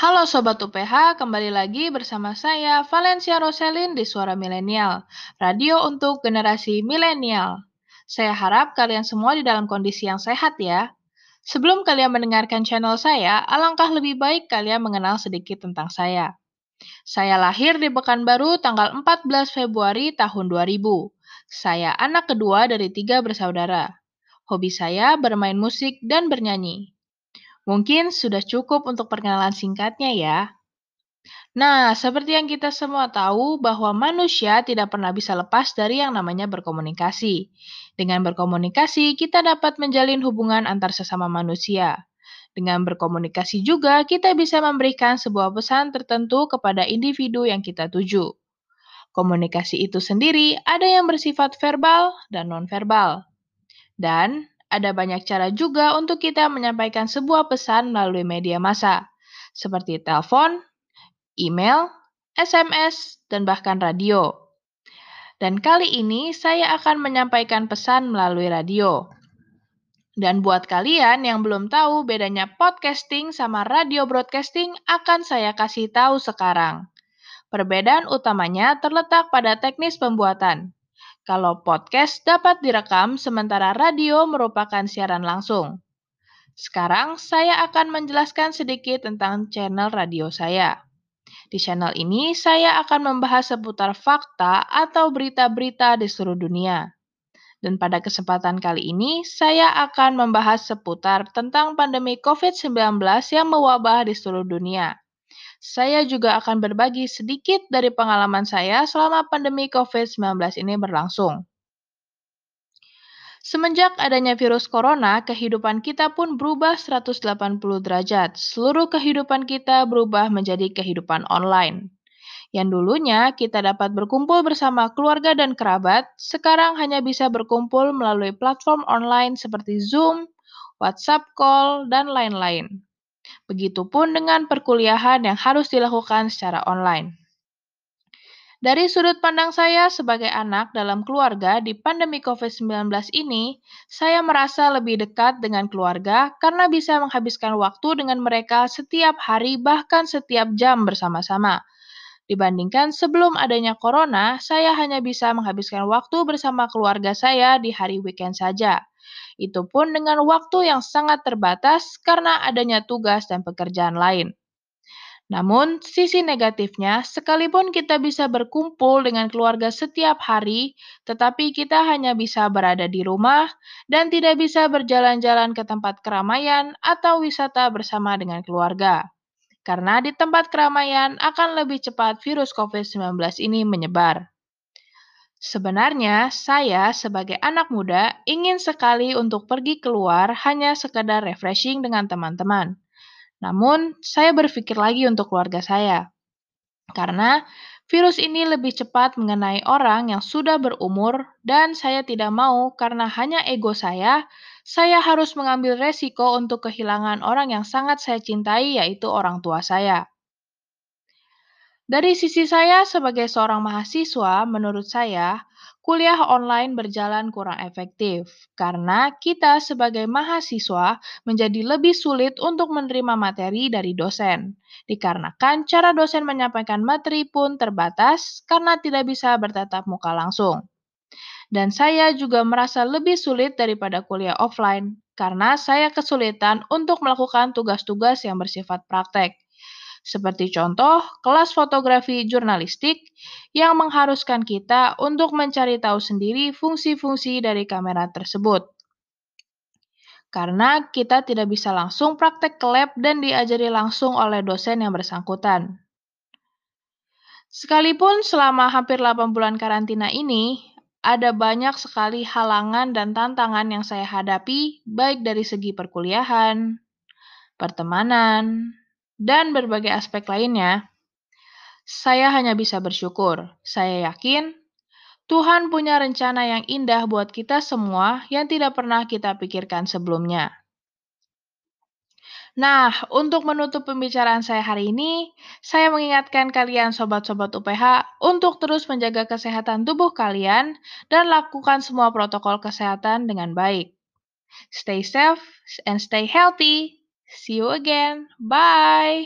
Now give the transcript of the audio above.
Halo Sobat UPH, kembali lagi bersama saya Valencia Roselin di Suara Milenial, radio untuk generasi milenial. Saya harap kalian semua di dalam kondisi yang sehat ya. Sebelum kalian mendengarkan channel saya, alangkah lebih baik kalian mengenal sedikit tentang saya. Saya lahir di Pekanbaru tanggal 14 Februari tahun 2000. Saya anak kedua dari tiga bersaudara. Hobi saya bermain musik dan bernyanyi. Mungkin sudah cukup untuk perkenalan singkatnya ya. Nah, seperti yang kita semua tahu bahwa manusia tidak pernah bisa lepas dari yang namanya berkomunikasi. Dengan berkomunikasi, kita dapat menjalin hubungan antar sesama manusia. Dengan berkomunikasi juga, kita bisa memberikan sebuah pesan tertentu kepada individu yang kita tuju. Komunikasi itu sendiri ada yang bersifat verbal dan nonverbal. Dan ada banyak cara juga untuk kita menyampaikan sebuah pesan melalui media massa, seperti telepon, email, SMS, dan bahkan radio. Dan kali ini saya akan menyampaikan pesan melalui radio. Dan buat kalian yang belum tahu bedanya podcasting sama radio broadcasting akan saya kasih tahu sekarang. Perbedaan utamanya terletak pada teknis pembuatan. Kalau podcast dapat direkam, sementara radio merupakan siaran langsung. Sekarang saya akan menjelaskan sedikit tentang channel radio saya. Di channel ini, saya akan membahas seputar fakta atau berita-berita di seluruh dunia. Dan pada kesempatan kali ini, saya akan membahas seputar tentang pandemi COVID-19 yang mewabah di seluruh dunia saya juga akan berbagi sedikit dari pengalaman saya selama pandemi COVID-19 ini berlangsung. Semenjak adanya virus corona, kehidupan kita pun berubah 180 derajat. Seluruh kehidupan kita berubah menjadi kehidupan online. Yang dulunya kita dapat berkumpul bersama keluarga dan kerabat, sekarang hanya bisa berkumpul melalui platform online seperti Zoom, WhatsApp call, dan lain-lain. Begitupun dengan perkuliahan yang harus dilakukan secara online. Dari sudut pandang saya sebagai anak dalam keluarga di pandemi COVID-19 ini, saya merasa lebih dekat dengan keluarga karena bisa menghabiskan waktu dengan mereka setiap hari bahkan setiap jam bersama-sama. Dibandingkan sebelum adanya corona, saya hanya bisa menghabiskan waktu bersama keluarga saya di hari weekend saja. Itu pun dengan waktu yang sangat terbatas karena adanya tugas dan pekerjaan lain. Namun, sisi negatifnya, sekalipun kita bisa berkumpul dengan keluarga setiap hari, tetapi kita hanya bisa berada di rumah dan tidak bisa berjalan-jalan ke tempat keramaian atau wisata bersama dengan keluarga. Karena di tempat keramaian akan lebih cepat virus COVID-19 ini menyebar. Sebenarnya, saya sebagai anak muda ingin sekali untuk pergi keluar hanya sekedar refreshing dengan teman-teman. Namun, saya berpikir lagi untuk keluarga saya. Karena virus ini lebih cepat mengenai orang yang sudah berumur dan saya tidak mau karena hanya ego saya, saya harus mengambil resiko untuk kehilangan orang yang sangat saya cintai yaitu orang tua saya. Dari sisi saya sebagai seorang mahasiswa, menurut saya, kuliah online berjalan kurang efektif karena kita sebagai mahasiswa menjadi lebih sulit untuk menerima materi dari dosen. Dikarenakan cara dosen menyampaikan materi pun terbatas karena tidak bisa bertatap muka langsung. Dan saya juga merasa lebih sulit daripada kuliah offline karena saya kesulitan untuk melakukan tugas-tugas yang bersifat praktek seperti contoh kelas fotografi jurnalistik yang mengharuskan kita untuk mencari tahu sendiri fungsi-fungsi dari kamera tersebut. Karena kita tidak bisa langsung praktek ke lab dan diajari langsung oleh dosen yang bersangkutan. Sekalipun selama hampir 8 bulan karantina ini, ada banyak sekali halangan dan tantangan yang saya hadapi, baik dari segi perkuliahan, pertemanan, dan berbagai aspek lainnya, saya hanya bisa bersyukur. Saya yakin Tuhan punya rencana yang indah buat kita semua yang tidak pernah kita pikirkan sebelumnya. Nah, untuk menutup pembicaraan saya hari ini, saya mengingatkan kalian sobat-sobat UPH untuk terus menjaga kesehatan tubuh kalian dan lakukan semua protokol kesehatan dengan baik. Stay safe and stay healthy. See you again. Bye.